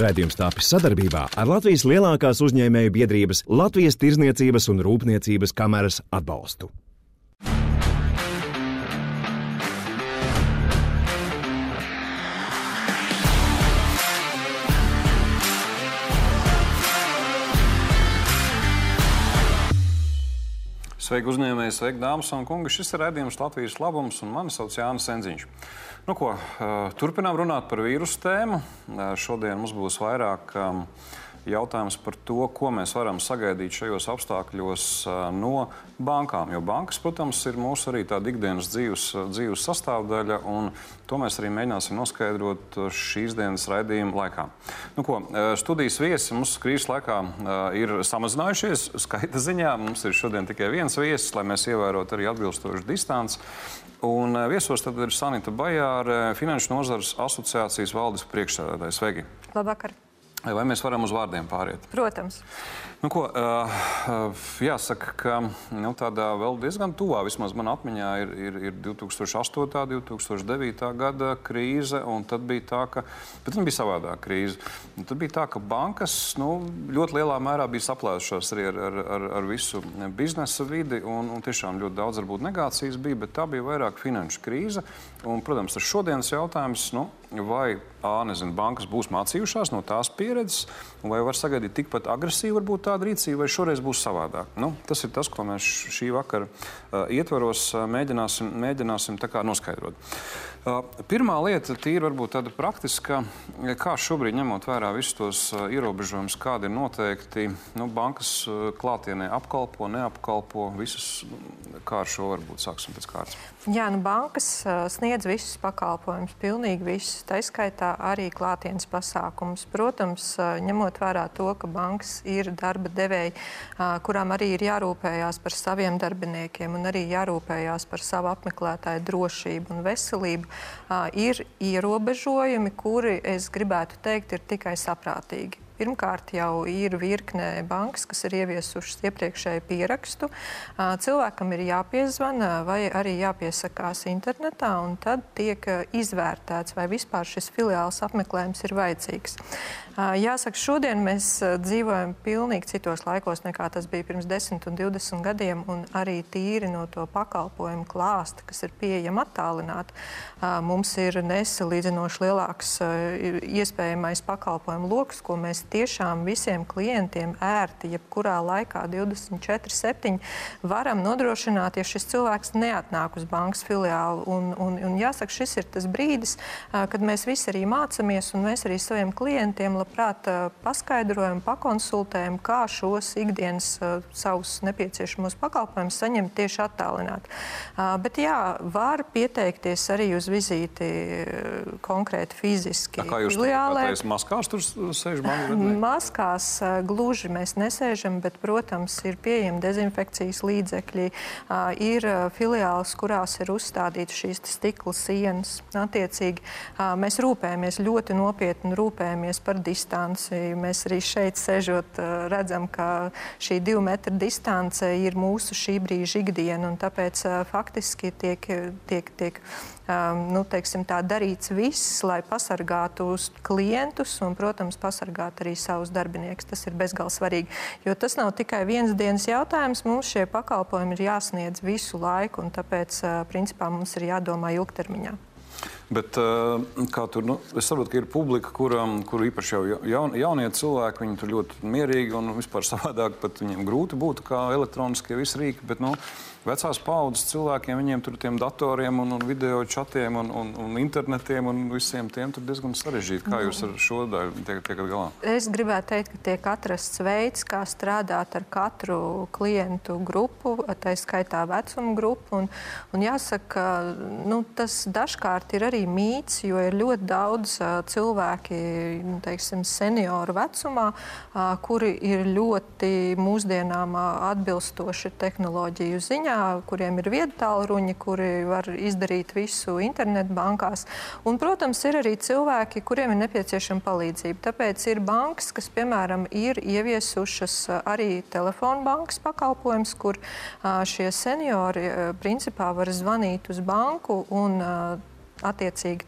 Radījums tāpis sadarbībā ar Latvijas lielākās uzņēmēju biedrības Latvijas Tirzniecības un Rūpniecības kameras atbalstu. Sveiki, uzņēmēji, sveiki, dāmas un kungi. Šis ir redzējums Latvijas labums, un mani sauc Jānis Senziņš. Nu, ko, turpinām runāt par vīrusu tēmu. Šodien mums būs vairāk jautājums par to, ko mēs varam sagaidīt šajos apstākļos no bankām. Jo bankas, protams, ir mūsu arī tāda ikdienas dzīves, dzīves sastāvdaļa, un to mēs arī mēģināsim noskaidrot šīs dienas raidījuma laikā. Nu, ko, studijas viesi mums krīzes laikā ir samazinājušies skaita ziņā. Mums ir šodien tikai viens viesis, lai mēs ievērotu arī atbilstošu distanci. Un viesos tad ir Sanita Bajāra, Finanšu nozares asociācijas valdes priekšsēdētājs. Sveiki! Labvakar! Vai mēs varam uz vārdiem pāriet? Protams. Nu, ko, uh, jāsaka, ka nu, tādā vēl diezgan tuvā, vismaz manā atmiņā, ir, ir, ir 2008. un 2009. gada krīze. Tad bija tā, ka bet bija savādāka krīze. Un tad bija tā, ka bankas nu, ļoti lielā mērā bija saplēsušās arī ar, ar, ar, ar visu biznesa vidi. Un, un tiešām ļoti daudz varbūt negācijas bija, bet tā bija vairāk finanšu krīze. Un, protams, tas šodienas jautājums, nu, vai A, nezinu, bankas būs mācījušās no tās pieredzes, vai var sagaidīt tikpat agresīvu varbūt tāda rīcība, vai šoreiz būs savādāk. Nu, tas ir tas, ko mēs šī vakara uh, ietvaros uh, mēģināsim, mēģināsim noskaidrot. Uh, pirmā lieta, tīri varbūt tāda praktiska, kā šobrīd ņemot vērā visus tos ierobežojumus, kādi ir noteikti, nu, bankas klātienē apkalpo, neapkalpo visus, kā ar šo varbūt sāksim pēc kārtas. Jā, nu bankas sniedz visus pakalpojumus, pilnīgi visus, tā izskaitā arī klātienes pasākumus. Protams, ņemot vērā to, ka bankas ir darba devēji, kurām arī ir jārūpējās par saviem darbiniekiem un arī jārūpējās par savu apmeklētāju drošību un veselību ir ierobežojumi, kuri, es gribētu teikt, ir tikai saprātīgi. Pirmkārt, jau ir virkne bankas, kas ir ieviesušas iepriekšēju pierakstu. Cilvēkam ir jāpiezvana vai arī jāpiesakās internetā, un tad tiek izvērtēts, vai vispār šis filiāls apmeklējums ir vajadzīgs. Jāsaka, šodien mēs dzīvojam pilnīgi citos laikos nekā tas bija pirms 10 un 20 gadiem, un arī tīri no to pakalpojumu klāsta, kas ir pieejama attālināti. Mums ir nesalīdzinoši lielāks iespējamais pakalpojumu lokus, ko mēs tiešām visiem klientiem ērti, jebkurā laikā 24-7 varam nodrošināt, ja šis cilvēks neatnāk uz bankas filiālu. Un, un, un jāsaka, šis ir tas brīdis, kad mēs visi arī mācāmies, un mēs arī saviem klientiem labprāt paskaidrojam, pakonsultējam, kā šos ikdienas savus nepieciešamos pakalpojumus saņemt tieši attālināti. Bet jā, var pieteikties arī uz vizīti konkrēti fiziski. Tā kā jūs tur maskās tur sēž banku? Maskās gluži mēs nesēžam, bet, protams, ir pieejami dezinfekcijas līdzekļi. Ir filiāls, kurās ir uzstādītas šīs stikla sienas. Attiecīgi, mēs rūpējamies ļoti nopietni rūpējamies par distanci. Mēs arī šeit sēžot, redzam, ka šī divu metru distance ir mūsu šī brīža ikdiena. Tāpēc faktiski tiek, tiek, tiek nu, teiksim, tā, darīts viss, lai pasargātu klientus un, protams, pasargātu arī savus darbiniekus. Tas ir bezgalīgi svarīgi. Jo tas nav tikai viens dienas jautājums. Mums šie pakalpojumi ir jāsniedz visu laiku, un tāpēc, principā, mums ir jādomā ilgtermiņā. Bet, kā tur, nu, es saprotu, ka ir publika, kura, kur īpaši jau jaun, jaunie cilvēki, viņi tur ļoti mierīgi un vispār savādāk, pat viņiem grūti būtu kā elektroniskie visi rīki. Bet, nu, vecās paudzes cilvēkiem, viņiem tur tiem datoriem un, un video čatiem un, un, un internetiem un visiem tiem tur diezgan sarežģīti. Kā jūs ar šo daļu tiek, tiekat galā? Es gribētu teikt, ka tiek atrasts veids, kā strādāt ar katru klientu grupu, tā skaitā vecuma grupu. Un, un jāsaka, nu, tas dažkārt ir arī mīts, jo ir ļoti daudz cilvēki, nu, teiksim, senioru vecumā, kuri ir ļoti mūsdienām atbilstoši tehnoloģiju ziņā kuriem ir viedtālruņi, kuri var izdarīt visu internetu bankās. Un, protams, ir arī cilvēki, kuriem ir nepieciešama palīdzība. Tāpēc ir bankas, kas, piemēram, ir ieviesušas arī telefonu bankas pakalpojums, kur šie seniori principā var zvanīt uz banku un attiecīgi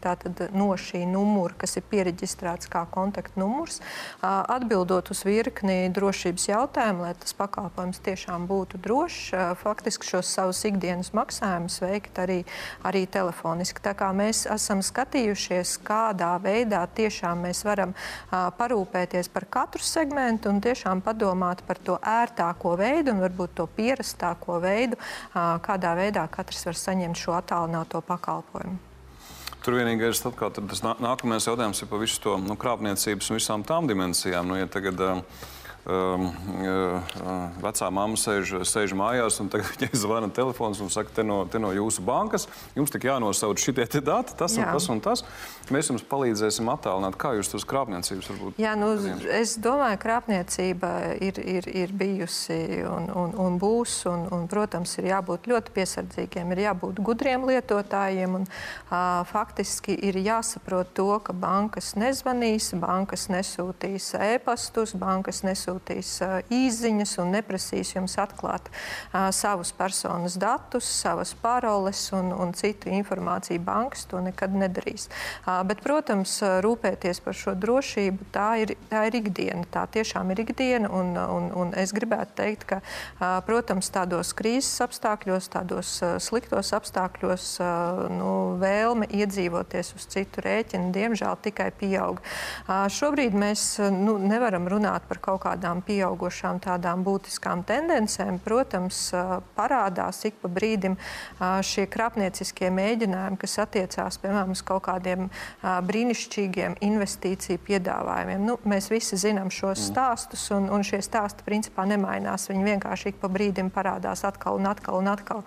no šī numura, kas ir pieregistrēts kā kontaktnumurs, atbildot uz virkni drošības jautājumu, lai tas pakalpojums tiešām būtu drošs, faktiski šos savus ikdienas maksājumus veikt arī, arī telefoniski. Tā kā mēs esam skatījušies, kādā veidā tiešām mēs varam parūpēties par katru segmentu un tiešām padomāt par to ērtāko veidu un varbūt to pierastāko veidu, kādā veidā katrs var saņemt šo attālināto pakalpojumu. Tur vienīgais atkal, tas nākamais jautājums ir par visu to nu, krāpniecības un visām tām dimensijām. Nu, ja tagad, uh, um, uh, vecā mamma sēž, sēž mājās, un tagad viņai zvana telefons un saka, te no, te no jūsu bankas, jums tik jānosauc šitie dati, tas Jā. un tas un tas. Mēs jums palīdzēsim attālināt, kā jūs tos krāpniecības varbūt. Jā, nu, es domāju, krāpniecība ir, ir, ir bijusi un, un, un būs, un, un, protams, ir jābūt ļoti piesardzīgiem, ir jābūt gudriem lietotājiem, un uh, faktiski ir jāsaprot to, ka bankas nezvanīs, bankas nesūtīs ēpastus, bankas nesūtīs nosūtīs īsiņas un neprasīs jums atklāt savus personas datus, savas paroles un, un citu informāciju. Bankas to nekad nedarīs. Bet, protams, rūpēties par šo drošību, tā ir, tā ir ikdiena. Tā tiešām ir ikdiena. Un, un, un es gribētu teikt, ka, protams, tādos krīzes apstākļos, tādos sliktos apstākļos nu, vēlme iedzīvoties uz citu rēķinu, diemžēl, tikai pieaug. Šobrīd mēs nu, nevaram runāt par kaut kādām pieaugušām tādām būtiskām tendencēm, protams, parādās ik pa brīdim šie krāpnieciskie mēģinājumi, kas attiecās piemēram uz kaut kādiem brīnišķīgiem investīciju piedāvājumiem. Nu, mēs visi zinām šos mm. stāstus, un, un šie stāsti principā nemainās. Viņi vienkārši ik pa brīdim parādās atkal un atkal un atkal.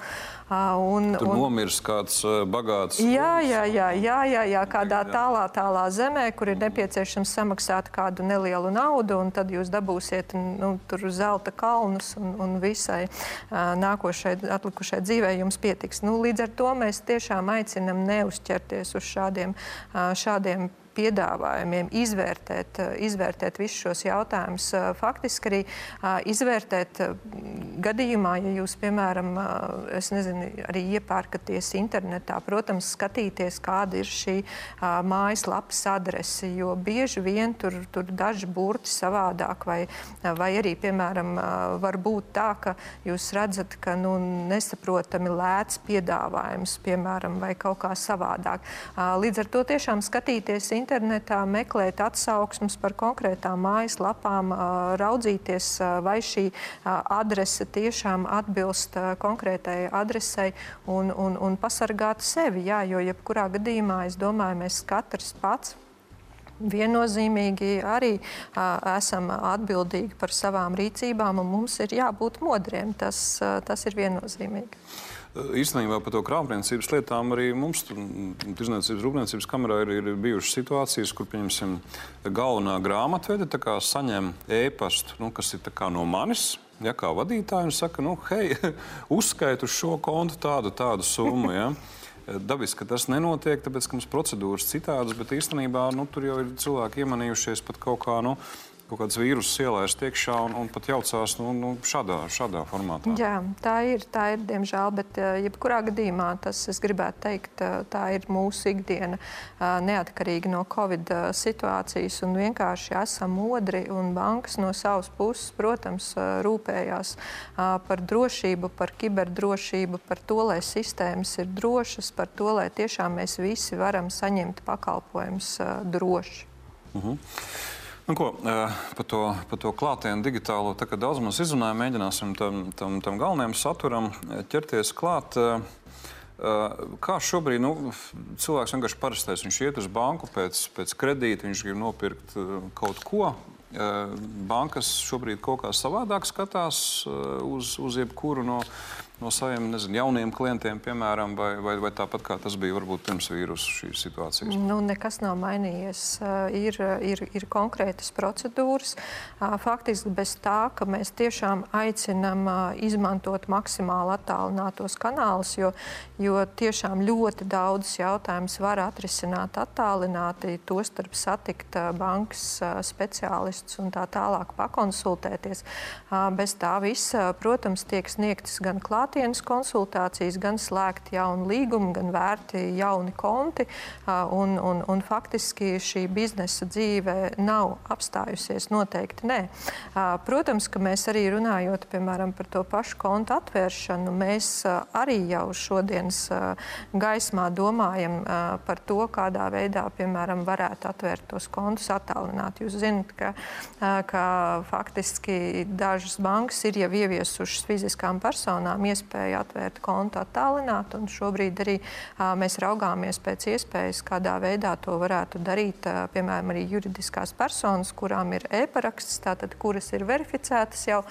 Un, Tur un... nomirs kāds bagāts. Jā, jā, jā, jā, jā, jā kādā tālā, tālā zemē, kur ir nepieciešams samaksāt kādu nelielu naudu, un tad jūs dabūsiet nu, zelta kalnus un, un visai nākošai, atlikušai dzīvē jums pietiks. Nu, līdz ar to mēs tiešām aicinam neuzķerties uz šādiem, šādiem piedāvājumiem, izvērtēt, eh, izvērtēt visus šos jautājumus. Eh, faktiski arī eh, izvērtēt gadījumā, ja jūs, piemēram, nezinu, arī iepērkaties internetā, protams, skatīties, kāda ir šī mājaslapas adrese, jo bieži vien tur, tur daži burti savādāk, vai, vai arī, piemēram, var būt tā, ka jūs redzat, ka nu, nesaprotami lēts piedāvājums, piemēram, vai kaut kā savādāk. Līdz ar to tiešām skatīties internetā internetā, meklēt atsauksmes par konkrētām mājaslapām, raudzīties, vai šī adrese tiešām atbilst konkrētai adresei un, un, un pasargāt sevi. Jā, jo jebkurā gadījumā es domāju, mēs katrs pats viennozīmīgi arī uh, esam atbildīgi par savām rīcībām, un mums ir jābūt modriem. Tas, uh, tas ir viennozīmīgi. Īstenībā par to krāpniecības lietām arī mums, Tirzniecības rūpniecības kamerā, ir, ir bijušas situācijas, kur, pieņemsim, galvenā grāmatvede saņem ēpastu, nu, kas ir no manis. Ja, kā vadītāji, un saka, nu, hei, uzskaitu uz šo kontu tādu, tādu summu. Ja. Dabiski, ka tas nenotiek, tāpēc, ka mums procedūras citādas, bet īstenībā nu, tur jau ir cilvēki iemanījušies pat kaut kā. Nu, kaut kāds vīruss ielēst iekšā un, un pat jaucās nu, nu, šādā, šādā formātā. Jā, tā ir, tā ir, diemžēl, bet eh, jebkurā gadījumā tas, es gribētu teikt, eh, tā ir mūsu ikdiena eh, neatkarīgi no Covid situācijas un vienkārši esam modri un bankas no savas puses, protams, rūpējās par drošību, par kiberdrošību, par to, lai sistēmas ir drošas, par to, lai tiešām mēs visi varam saņemt pakalpojumus droši. Uh mhm. -huh. Nu, ko, par to, par to klātienu digitālo, tā kā daudz mums izrunājam, mēģināsim tam, tam, tam galvenajam saturam ķerties klāt. Kā šobrīd nu, cilvēks vienkārši parastais, viņš iet uz banku pēc, pēc kredīta, viņš grib nopirkt kaut ko. Bankas šobrīd kaut kā savādāk skatās uz, uz jebkuru no no saviem nezinu, jauniem klientiem, piemēram, vai, vai, vai tāpat kā tas bija varbūt pirms vīrusu šīs situācijas? Nu, nekas nav mainījies. Ir, ir, ir konkrētas procedūras. Faktiski bez tā, ka mēs tiešām aicinām izmantot maksimāli attālinātos kanālus, jo, jo tiešām ļoti daudz jautājumus var atrisināt attālināti, tostarp satikt bankas speciālistus un tā tālāk pakonsultēties. Bez tā visa, protams, tiek sniegtas gan klāt klātienes konsultācijas, gan slēgt jaunu līgumu, gan vērti jauni konti. Un, un, un faktiski šī biznesa dzīve nav apstājusies. Noteikti nē. Protams, ka mēs arī runājot piemēram, par to pašu kontu atvēršanu, mēs arī jau šodienas gaismā domājam par to, kādā veidā piemēram, varētu atvērt tos kontus attālināti. Jūs zināt, ka, ka faktiski dažas bankas ir jau ieviesušas fiziskām personām iespēju atvērt kontu attālināt, un šobrīd arī mēs raugāmies pēc iespējas, kādā veidā to varētu darīt, piemēram, arī juridiskās personas, kurām ir e-paraksts, tātad kuras ir verificētas jau,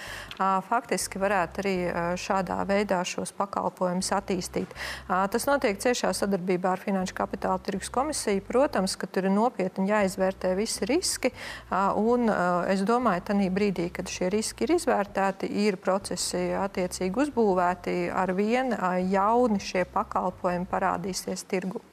faktiski varētu arī šādā veidā šos pakalpojumus attīstīt. Tas notiek ciešā sadarbībā ar Finanšu kapitāla tirgus komisiju. Protams, ka tur ir nopietni jāizvērtē visi riski, un es domāju, ka tajā brīdī, kad šie riski ir izvērtēti, ir procesi attiecīgi uzbūvēti, ar vien jauni šie pakalpojumi parādīsies tirgu.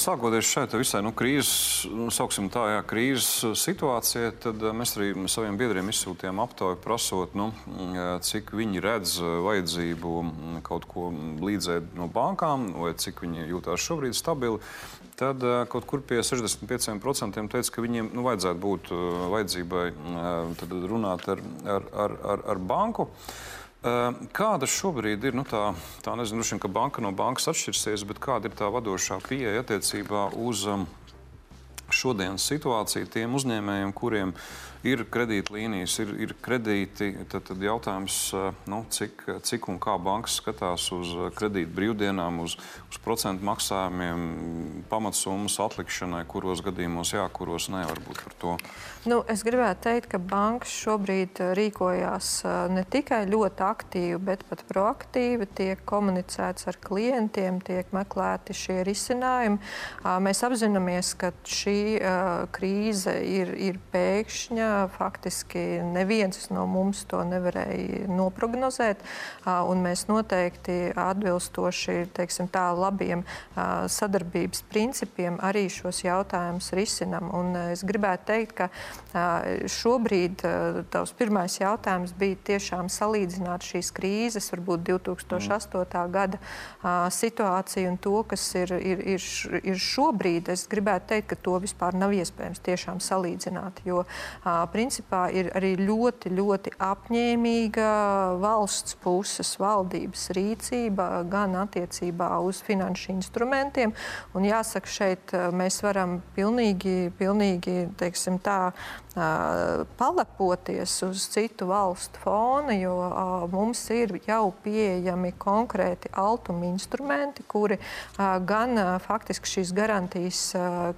Sākoties šeit visai nu, krīzes, nu, sauksim tā, jā, krīzes situācijai, tad mēs arī saviem biedriem izsūtījām aptauju prasot, nu, cik viņi redz vajadzību kaut ko līdzēt no bankām, vai cik viņi jūtās šobrīd stabili. Tad kaut kur pie 65% teica, ka viņiem nu, vajadzētu būt vajadzībai runāt ar, ar, ar, ar, ar banku. Kāda šobrīd ir nu, tā, tā nezinu, ka banka no bankas atšķirsies, bet kāda ir tā vadošā pieeja attiecībā uz šodienas situāciju tiem uzņēmējiem, kuriem ir kredītlīnijas, ir, ir kredīti. Tad, tad jautājums, eh, nu, cik, cik un kā bankas skatās uz eh, kredītu brīvdienām, uz, uz procentu maksājumiem, pamatsummas atlikšanai, kuros gadījumos jā, kuros nē, varbūt par to. Nu, es gribētu teikt, ka bankas šobrīd eh, rīkojās ne tikai ļoti aktīvi, bet pat proaktīvi. Tiek komunicēts ar klientiem, tiek meklēti šie risinājumi. Mēs apzināmies, ka šī krīze ir, ir pēkšņa faktiski neviens no mums to nevarēja noprognozēt. Mēs noteikti atbilstoši teiksim, tā, labiem sadarbības principiem arī šos jautājumus risinam. Un es gribētu teikt, ka šobrīd tavs pirmais jautājums bija tiešām salīdzināt šīs krīzes, varbūt 2008. gada situāciju un to, kas ir, ir, ir, ir šobrīd. Es gribētu teikt, ka to vispār nav iespējams tiešām salīdzināt, jo principā ir arī ļoti, ļoti apņēmīga valsts puses, valdības rīcība gan attiecībā uz finanšu instrumentiem. Un jāsaka, šeit mēs varam pilnīgi, pilnīgi teiksim, tā, palepoties uz citu valstu fona, jo mums ir jau pieejami konkrēti altuma instrumenti, kuri gan faktiski šīs garantijas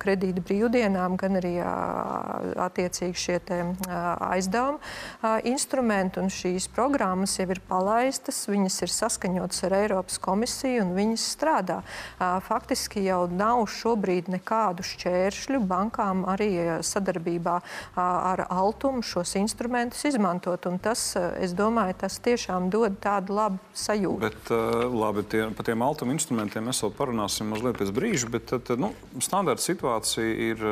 kredīta brīvdienām, gan arī attiecīgi šie aizdevuma instrumenti. Šīs programmas jau ir palaistas, viņas ir saskaņotas ar Eiropas komisiju un viņas strādā. Faktiski jau nav šobrīd nekādu šķēršļu bankām arī sadarbībā ar Altumu šos instrumentus izmantot. Un tas, es domāju, tas tiešām dod tādu labu sajūtu. Bet, labi, tie, par tiem Altuma instrumentiem mēs vēl parunāsim mazliet pēc brīža, bet tad, nu, standarta situācija ir,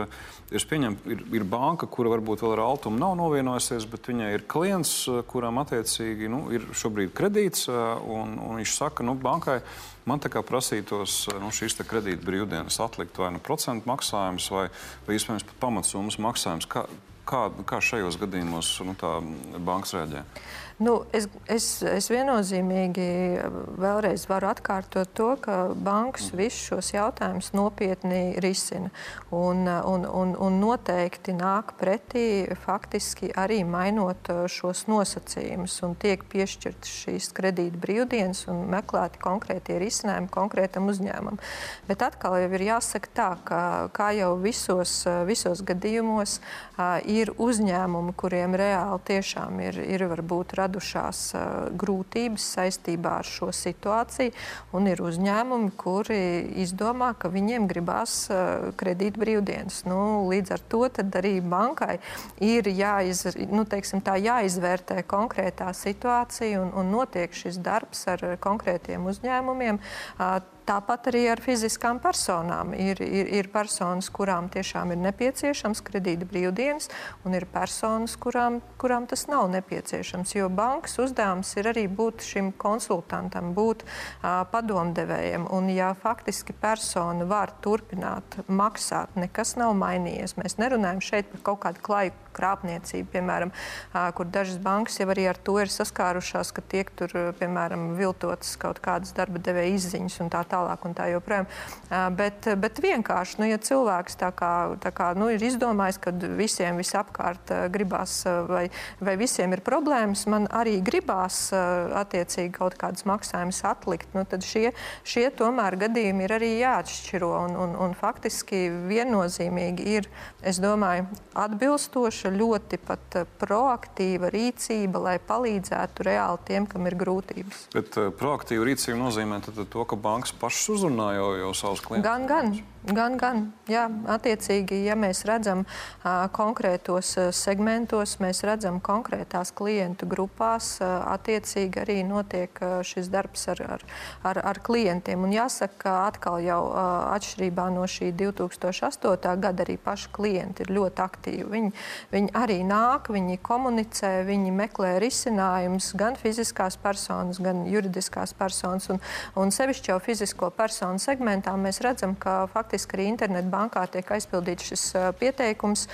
ir, pieņem, ir, ir banka, kura varbūt vēl ar Altumu nav novienojusies, bet viņai ir klients, kuram attiecīgi nu, ir šobrīd kredīts, un, un viņš saka, nu, bankai, man tā kā prasītos nu, šīs kredīta brīvdienas atlikt vai nu procentu maksājumus, vai, vai iespējams pat pamatsummas maksājumus. Kā, kā, kā šajos gadījumos nu, bankas reaģē? Nu, es, es, es viennozīmīgi vēlreiz varu atkārtot to, ka bankas mm. visus šos jautājumus nopietni risina un, un, un, un noteikti nāk pretī faktiski arī mainot uh, šos nosacījumus un tiek piešķirtas šīs kredīta brīvdienas un meklēti konkrētie risinājumi konkrētam uzņēmumam. Bet atkal jau ir jāsaka tā, ka kā jau visos, visos gadījumos ir uzņēmumi, kuriem reāli tiešām ir, ir varbūt radīti radušās grūtības saistībā ar šo situāciju, ir uzņēmumi, kuri izdomā, ka viņiem gribās kredīt brīvdienas. Nu, līdz ar to arī bankai ir jāiz, nu, teiksim, jāizvērtē konkrētā situācija un, un notiek šis darbs ar konkrētiem uzņēmumiem Tāpat arī ar fiziskām personām. Ir, ir, ir personas, kurām tiešām ir nepieciešams kredīta brīvdienas, un ir personas, kurām, kurām tas nav nepieciešams. Jo bankas uzdevums ir arī būt šim konsultantam, būt uh, padomdevējiem. Un, ja faktiski persona var turpināt maksāt, nekas nav mainījies. Mēs nerunājam šeit par kaut kādu klaju krāpniecību, piemēram, kur dažas bankas jau arī ar to ir saskārušās, ka tiek tur, piemēram, viltotas kaut kādas darba devēja izziņas un tā tālāk un tā joprojām. Bet, bet vienkārši, nu, ja cilvēks tā kā, tā kā nu, ir izdomājis, ka visiem visapkārt gribās vai, vai visiem ir problēmas, man arī gribās attiecīgi kaut kādas maksājumus atlikt, nu, tad šie, šie tomēr gadījumi ir arī jāatšķiro un, un, un faktiski viennozīmīgi ir, es domāju, atbilstoši īpaša, ļoti pat eh, proaktīva rīcība, lai palīdzētu reāli tiem, kam ir grūtības. Bet uh, proaktīva rīcība nozīmē to, ka bankas pašas uzrunā jau, jau savus klientus? Gan, gan. Gan, gan. Jā, attiecīgi, ja mēs redzam uh, konkrētos segmentos, mēs redzam konkrētās klientu grupās, uh, attiecīgi arī notiek uh, šis darbs ar, ar, ar, ar klientiem. Un jāsaka, ka atkal jau uh, atšķirībā no šī 2008. gada arī paši klienti ir ļoti aktīvi. Viņi, viņi arī nāk, viņi komunicē, viņi meklē risinājumus gan fiziskās personas, gan juridiskās personas. Un, un sevišķi jau fizisko personu segmentā mēs redzam, ka faktiski faktiski arī internetbankā tiek aizpildīts šis pieteikums,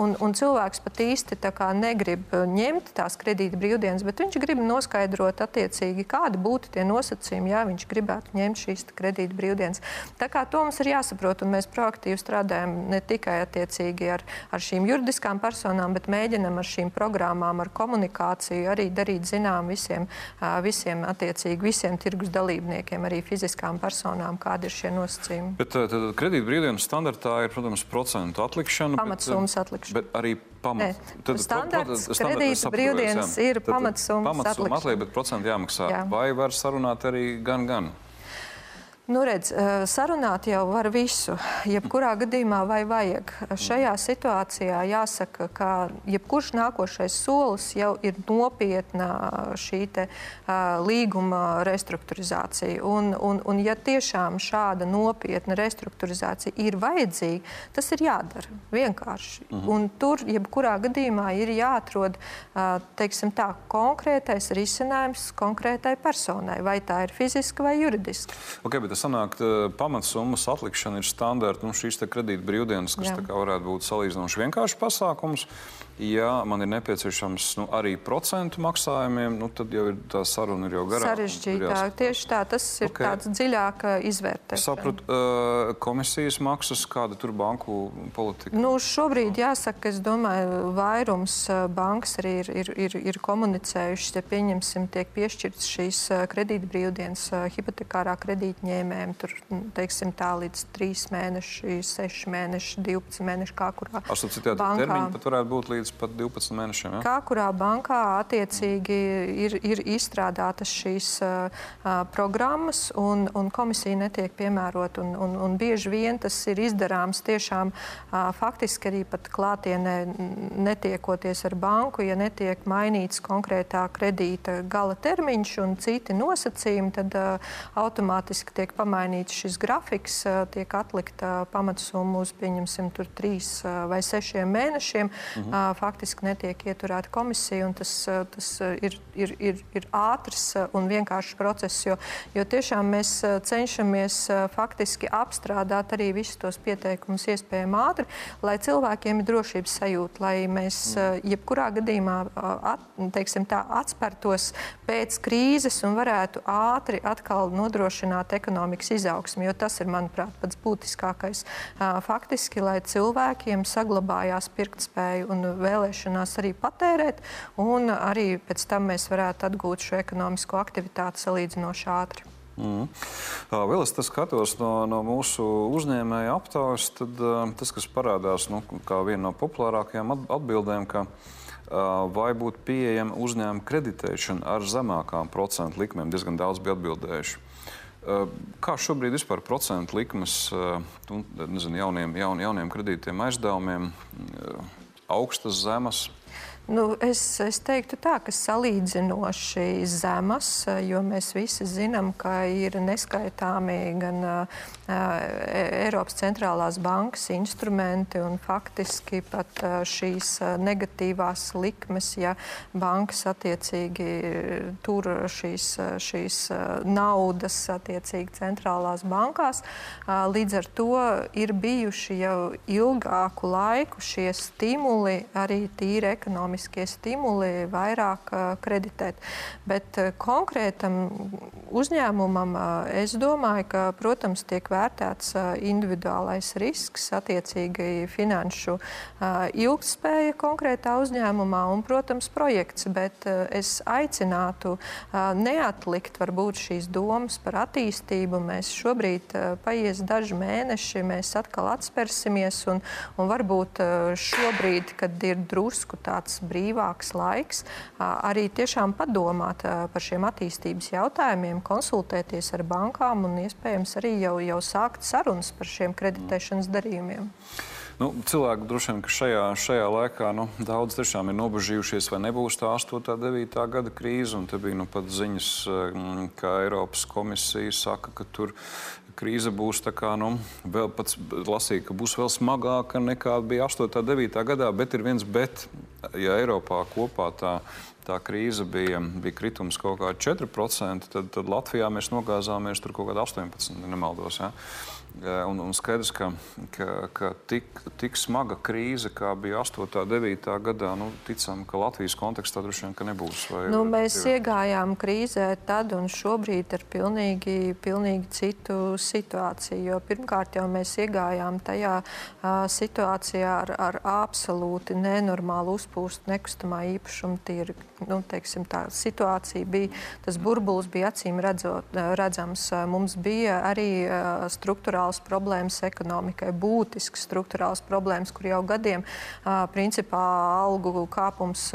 un, un cilvēks pat īsti negrib ņemt tās kredīta brīvdienas, bet viņš grib noskaidrot attiecīgi, kādi būtu tie nosacījumi, ja viņš gribētu ņemt šīs kredīta brīvdienas. Tā kā to mums ir jāsaprot, un mēs proaktīvi strādājam ne tikai attiecīgi ar, ar šīm juridiskām personām, bet mēģinam ar šīm programmām, ar komunikāciju arī darīt zinām visiem, visiem attiecīgi visiem tirgus dalībniekiem, arī fiziskām personām, kādi ir šie nosacījumi. Bet, tad kredīt brīvdienas standartā ir, protams, procentu atlikšana. Pamatsummas atlikšana. Bet arī pamat. Nē, tad, standarts, pro, pro, kredīta brīvdienas jā. ir pamatsummas atlikšana. Pamatsumma atliek, bet procentu jāmaksā. Jā. Vai var sarunāt arī gan, gan? Nu, redz, eh, sarunāt jau var visu. Jebkurā gadījumā vai vajag. Šajā situācijā jāsaka, ka jebkurš nākošais solis jau ir nopietna šī te, uh, līguma restruktūrizācija. Un, un, un ja tiešām šāda nopietna restruktūrizācija ir vajadzīga, tas ir jādara vienkārši. Mhm. Un tur jebkurā gadījumā ir jāatrod uh, teiksim, tā, konkrētais risinājums konkrētai personai, vai tā ir fiziska vai juridiska. Okay, sanāk, pamatsummas atlikšana ir standarta nu, šīs kredīta brīvdienas, kas varētu būt salīdzinoši vienkāršs pasākums. Ja man ir nepieciešams nu, arī procentu maksājumiem, nu, tad jau ir tā saruna ir jau garāka. Sarežģītāk. Tieši tā, tas ir okay. tāds dziļāk izvērtēts. Sapratu, uh, komisijas maksas, kāda tur banku politika? Nu, šobrīd jāsaka, es domāju, vairums bankas arī ir, ir, ir, ir komunicējušas, ja pieņemsim, tiek piešķirts šīs kredītbrīvdienas hipotekārā kredītņēmējiem, tur, teiksim tā, līdz 3 mēneši, 6 mēneši, 12 mēneši, kā kurā. Ar subsidēta termiņu pat varētu būt līdz līdz pat 12 mēnešiem. Ja? Kā kurā bankā attiecīgi ir, ir izstrādātas šīs uh, programmas, un, un komisija netiek piemērota. Un, un, un bieži vien tas ir izdarāms tiešām uh, faktiski arī pat klātienē, netiekoties ar banku, ja netiek mainīts konkrētā kredīta gala termiņš un citi nosacījumi, tad uh, automātiski tiek pamainīts šis grafiks, uh, tiek atlikta pamatsumma uz, pieņemsim, tur trīs uh, vai sešiem mēnešiem. Mhm faktiski netiek ieturēta komisija. Tas, eh, tas eh, ir, ir, ir, ir ātrs eh, un vienkāršs process, jo, jo tiešām mēs cenšamies faktiski apstrādāt arī visus tos pieteikumus iespējami ātri, lai cilvēkiem ir drošības sajūta, lai mēs jebkurā gadījumā at, teiksim, tā, atspērtos pēc krīzes un varētu ātri atkal nodrošināt ekonomikas izaugsmu, jo tas ir, manuprāt, pats būtiskākais. Faktiski, lai cilvēkiem saglabājās pirktspēju un vēlēšanās arī patērēt, un arī pēc tam mēs varētu atgūt šo ekonomisko aktivitāti salīdzinoši ātri. Mm. Vēl es skatos no, no mūsu uzņēmēja aptaujas, tad tas, kas parādās nu, kā viena no populārākajām atbildēm, ka vai būtu pieejama uzņēmuma kreditēšana ar zemākām procentu likmēm, diezgan daudz bija atbildējuši. Kā šobrīd vispār procentu likmes nu, nezinu, jauniem, jaun, jauniem kredītiem, aizdevumiem? Augstas, zemes? Nu, es, es teiktu tā, ka salīdzinoši zemas, jo mēs visi zinām, ka ir neskaitāmi gan uh, Eiropas centrālās bankas instrumenti un faktiski pat uh, šīs negatīvās likmes, ja bankas attiecīgi tur šīs, šīs naudas attiecīgi centrālās bankās. Uh, līdz ar to ir bijuši jau ilgāku laiku šie stimuli arī tīri ekonomiski ekonomiskie stimuli vairāk kreditēt. Bet konkrētam uzņēmumam es domāju, ka, protams, tiek vērtēts individuālais risks, attiecīgi finanšu ilgspēja konkrētā uzņēmumā un, protams, projekts. Bet es aicinātu neatlikt varbūt šīs domas par attīstību. Mēs šobrīd paies daži mēneši, mēs atkal atspērsimies un, un varbūt šobrīd, kad ir drusku tāds brīvāks laiks arī tiešām padomāt par šiem attīstības jautājumiem, konsultēties ar bankām un iespējams arī jau, jau sākt sarunas par šiem kreditēšanas darījumiem. Nu, cilvēki droši vien šajā, šajā laikā nu, daudz tiešām ir nobežījušies, vai nebūs tā 8. un 9. gada krīze. Te bija nu, pat ziņas, ka Eiropas komisija saka, ka tur krīze būs kā, nu, vēl pats lasīja, ka būs vēl smagāka nekā bija 8. un 9. gadā, bet ir viens bet, ja Eiropā kopā tā, tā krīze bija, bija kritums kaut kādi 4%, tad, tad Latvijā mēs nogāzāmies tur kaut kādā 18%, nemaldos. Ja? Un, un skaidrs, ka, ka, ka tik, tik smaga krīze, kā bija 8. un 9. gadā, nu, ticam, ka Latvijas kontekstā droši vien nebūs. Vai, nu, mēs ir... iegājām krīzē tad un šobrīd ar pilnīgi, pilnīgi citu situāciju. Jo pirmkārt jau mēs iegājām tajā uh, situācijā ar, ar absolūti nenormālu uzpūstu nekustamā īpašuma tirgu. Nu, teiksim, tā situācija bija, tas burbulis bija acīm redzot, redzams. Mums bija arī struktūra struktūrāls problēmas ekonomikai, būtisks struktūrāls problēmas, kur jau gadiem principā algu kāpums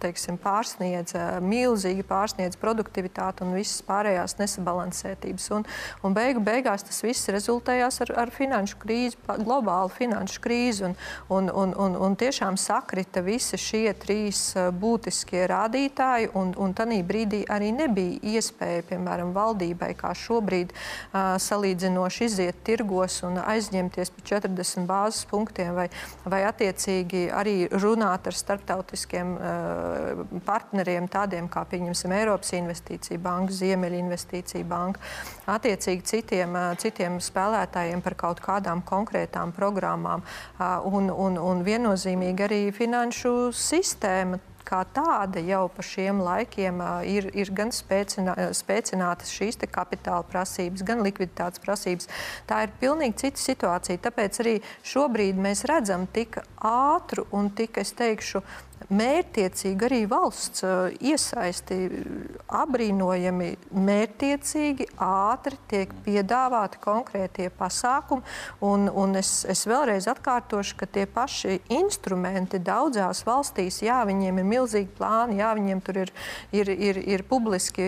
teiksim, pārsniedz, milzīgi pārsniedz produktivitāti un visas pārējās nesabalansētības. Un, un beigu beigās tas viss rezultējās ar, ar finanšu krīzi, globālu finanšu krīzi. Un, un, un, un, un tiešām sakrita visi šie trīs būtiskie rādītāji, un, un tanī brīdī arī nebija iespēja, piemēram, valdībai, kā šobrīd salīdzinoši iziet iziet tirgos un aizņemties par 40 bāzes punktiem, vai, vai attiecīgi arī runāt ar starptautiskiem uh, partneriem, tādiem kā pieņemsim Eiropas Investīcija banka, Ziemeļa Investīcija banka, attiecīgi citiem, uh, citiem spēlētājiem par kaut kādām konkrētām programmām. Uh, un, un, un viennozīmīgi arī finanšu sistēma kā tāda jau pa šiem laikiem ir, ir gan spēcinā, spēcinātas šīs kapitāla prasības, gan likviditātes prasības. Tā ir pilnīgi cita situācija. Tāpēc arī šobrīd mēs redzam tik ātru un tik, es teikšu, mērķiecīgi arī valsts iesaisti apbrīnojami, mērķiecīgi, ātri tiek piedāvāti konkrētie pasākumi. Un, un es, es vēlreiz atkārtošu, ka tie paši instrumenti daudzās valstīs, jā, viņiem ir milzīgi plāni, jā, viņiem tur ir, ir, ir, ir publiski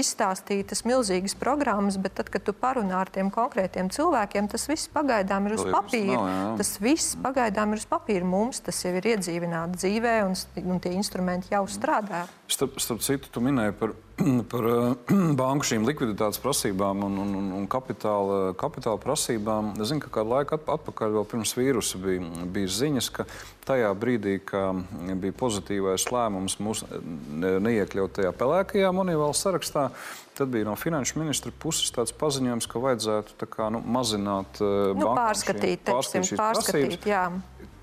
izstāstītas milzīgas programmas, bet tad, kad tu parunā ar tiem konkrētiem cilvēkiem, tas viss pagaidām ir uz papīra. Tas viss pagaidām ir uz papīra. Mums tas jau ir iedzīvināts dzīvē un, un tie instrumenti jau strādā. Starp, starp citu, tu minēji par, par banku šīm likviditātes prasībām un, un, un kapitāla, kapitāla prasībām. Es zinu, ka kādu laiku atpakaļ, vēl pirms vīrusa, bija, bija ziņas, ka tajā brīdī, kad bija pozitīvais lēmums mūs neiekļaut tajā pelēkajā monētas sarakstā, tad bija no finanšu ministra puses tāds paziņojums, ka vajadzētu kā, nu, mazināt uh, nu, pārskatīt, teiksim, pārskatīt, prasības. Jā.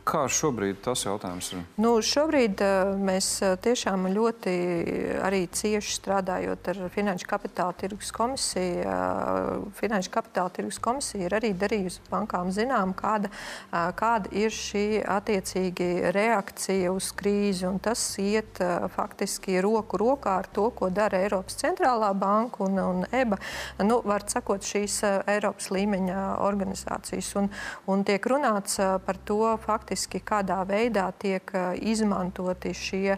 Kā šobrīd tas jautājums ir? Nu, šobrīd uh, mēs uh, tiešām ļoti arī cieši strādājot ar Finanšu kapitāla tirgus komisiju. Finanšu kapitāla tirgus komisija ir arī darījusi bankām zinām, kāda, kāda ir šī attiecīgi reakcija uz krīzi. Un tas iet faktiski roku rokā ar to, ko dara Eiropas centrālā banka un, un EBA. Nu, var sakot, šīs Eiropas līmeņa organizācijas. Un, un tiek runāts par to faktiski faktiski kādā veidā tiek izmantoti šie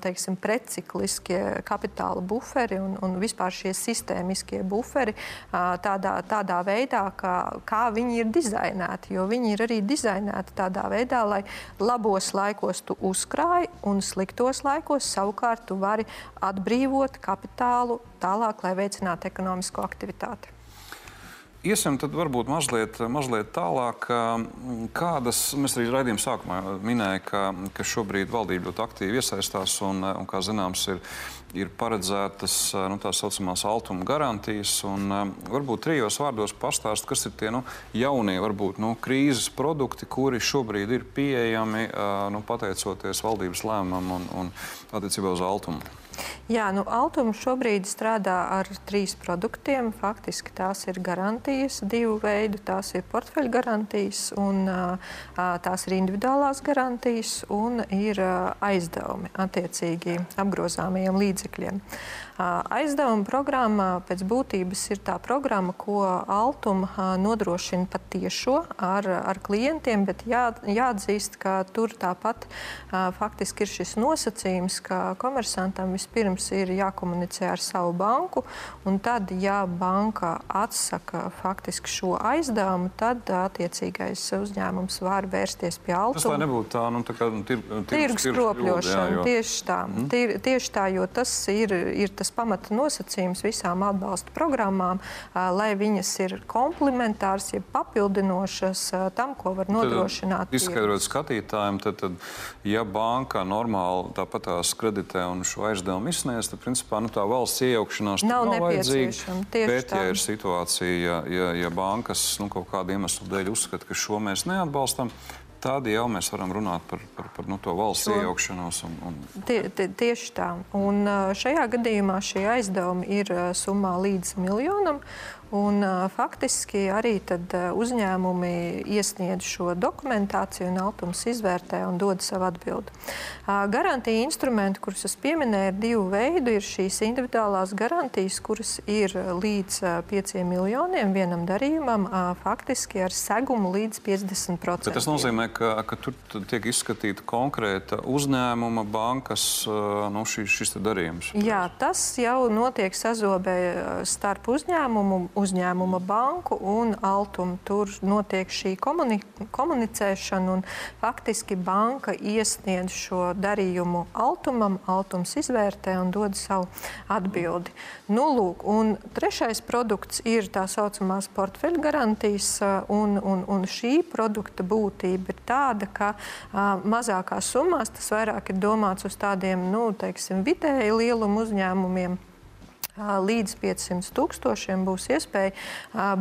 teiksim, precikliskie kapitāla buferi un, un vispār šie sistēmiskie buferi tādā, tādā veidā, kā, kā viņi ir dizainēti. Jo viņi ir arī dizainēti tādā veidā, lai labos laikos tu uzkrāji un sliktos laikos savukārt tu vari atbrīvot kapitālu tālāk, lai veicinātu ekonomisko aktivitāti. Iesim tad varbūt mazliet, mazliet tālāk. Kādas, mēs arī raidījuma sākumā minējām, ka, ka šobrīd valdība ļoti aktīvi iesaistās un, un kā zināms, ir, ir paredzētas nu, tā saucamās altuma garantijas. Un, varbūt trijos vārdos pastāst, kas ir tie nu, jaunie, varbūt nu, krīzes produkti, kuri šobrīd ir pieejami nu, pateicoties valdības lēmumam un, un attiecībā uz altumu. Jā, nu, Altuma šobrīd strādā ar trīs produktiem. Faktiski tās ir garantijas, divu veidu. Tās ir portfeļu garantijas, un, tās ir individuālās garantijas un ir aizdevumi attiecīgi apgrozāmajiem līdzekļiem. Aizdevuma programma pēc būtības ir tā programma, ko Altuma nodrošina patiešo ar, ar klientiem, bet jā, jāatzīst, ka tur tāpat faktiski ir šis nosacījums, ka komersantam vispirms ir jākomunicē ar savu banku, un tad, ja banka atsaka faktiski šo aizdevumu, tad attiecīgais uzņēmums var vērsties pie Altuma. Tas lai nebūtu tā, nu, tā kā tir, tirgus kropļošana. Tieši tā, mm. tir, tieši tā, jo tas ir, ir tas tas pamata nosacījums visām atbalsta programmām, lai viņas ir komplementāras, ja papildinošas tam, ko var nodrošināt. Tad, izskaidrot skatītājiem, tad, tad, ja banka normāli tāpat tās kreditē un šo aizdevumu izsniedz, tad principā nu, tā valsts iejaukšanās nav, nav nepieciešama. Bet, tā. ja ir situācija, ja, ja, ja bankas nu, kaut kādu iemeslu dēļ uzskata, ka šo mēs neatbalstam, tad jau mēs varam runāt par, par, par nu, to valsts Šo... iejaukšanos. Un, un... Tie, tie, tieši tā. Un šajā gadījumā šie aizdevumi ir summā līdz miljonam. Un, faktiski arī uzņēmumi iesniedz šo dokumentāciju, un Altums izvērtē un dod savu atbildi. Garantija instrumenti, kurus es pieminēju, ir divu veidu. Ir šīs individuālās garantijas, kuras ir līdz uh, 5 miljoniem vienam darījumam, faktiski ar segumu līdz 50%. Bet tas nozīmē, ka, ka tur tiek izskatīta konkrēta uzņēmuma, bankas nu, šis, šis darījums. Jā, tas jau notiek sazobē starp uzņēmumu uzņēmuma banku un Altumu. Tur notiek šī komuni komunicēšana, un faktiski banka iesniedz šo darījumu Altumam, Altums izvērtē un dod savu atbildi. Nu, lūk, un trešais produkts ir tā saucamās portfeļu garantijas, un, un, un šī produkta būtība ir tāda, ka a, mazākās summās tas vairāk ir domāts uz tādiem, nu, teiksim, vidēji lielumu uzņēmumiem līdz 500 tūkstošiem būs iespēja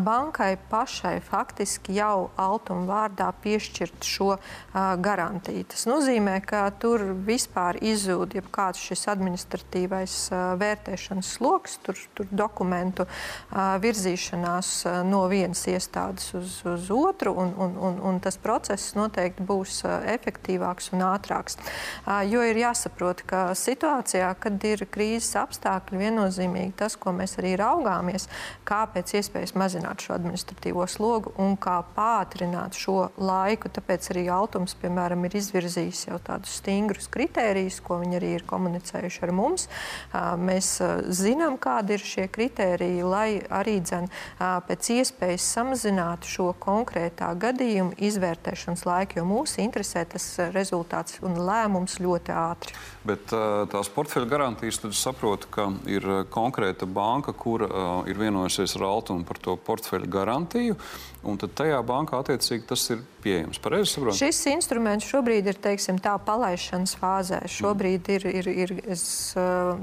bankai pašai faktiski jau altuma vārdā piešķirt šo garantiju. Tas nozīmē, ka tur vispār izzūd jebkāds šis administratīvais vērtēšanas sloks, tur, tur dokumentu virzīšanās no vienas iestādes uz, uz otru, un, un, un, un tas process noteikti būs efektīvāks un ātrāks. Jo ir jāsaprot, ka situācijā, kad ir krīzes apstākļi, viennozīmīgi vienīgi tas, ko mēs arī raugāmies, kā pēc iespējas mazināt šo administratīvo slogu un kā pātrināt šo laiku. Tāpēc arī Altums, piemēram, ir izvirzījis jau tādus stingrus kritērijus, ko viņi arī ir komunicējuši ar mums. Mēs zinām, kādi ir šie kritēriji, lai arī dzen, pēc iespējas samazinātu šo konkrētā gadījuma izvērtēšanas laiku, jo mūs interesē tas rezultāts un lēmums ļoti ātri. Bet tās portfeļu garantijas, tad es saprotu, ka ir konkrēta banka, kura ir vienojusies ar Altumu par to portfeļu garantiju, un tad tajā bankā attiecīgi tas ir pieejams. Pareizi saprotu? Šis instruments šobrīd ir teiksim, tā palaišanas fāzē. Šobrīd ir, ir, ir es uh,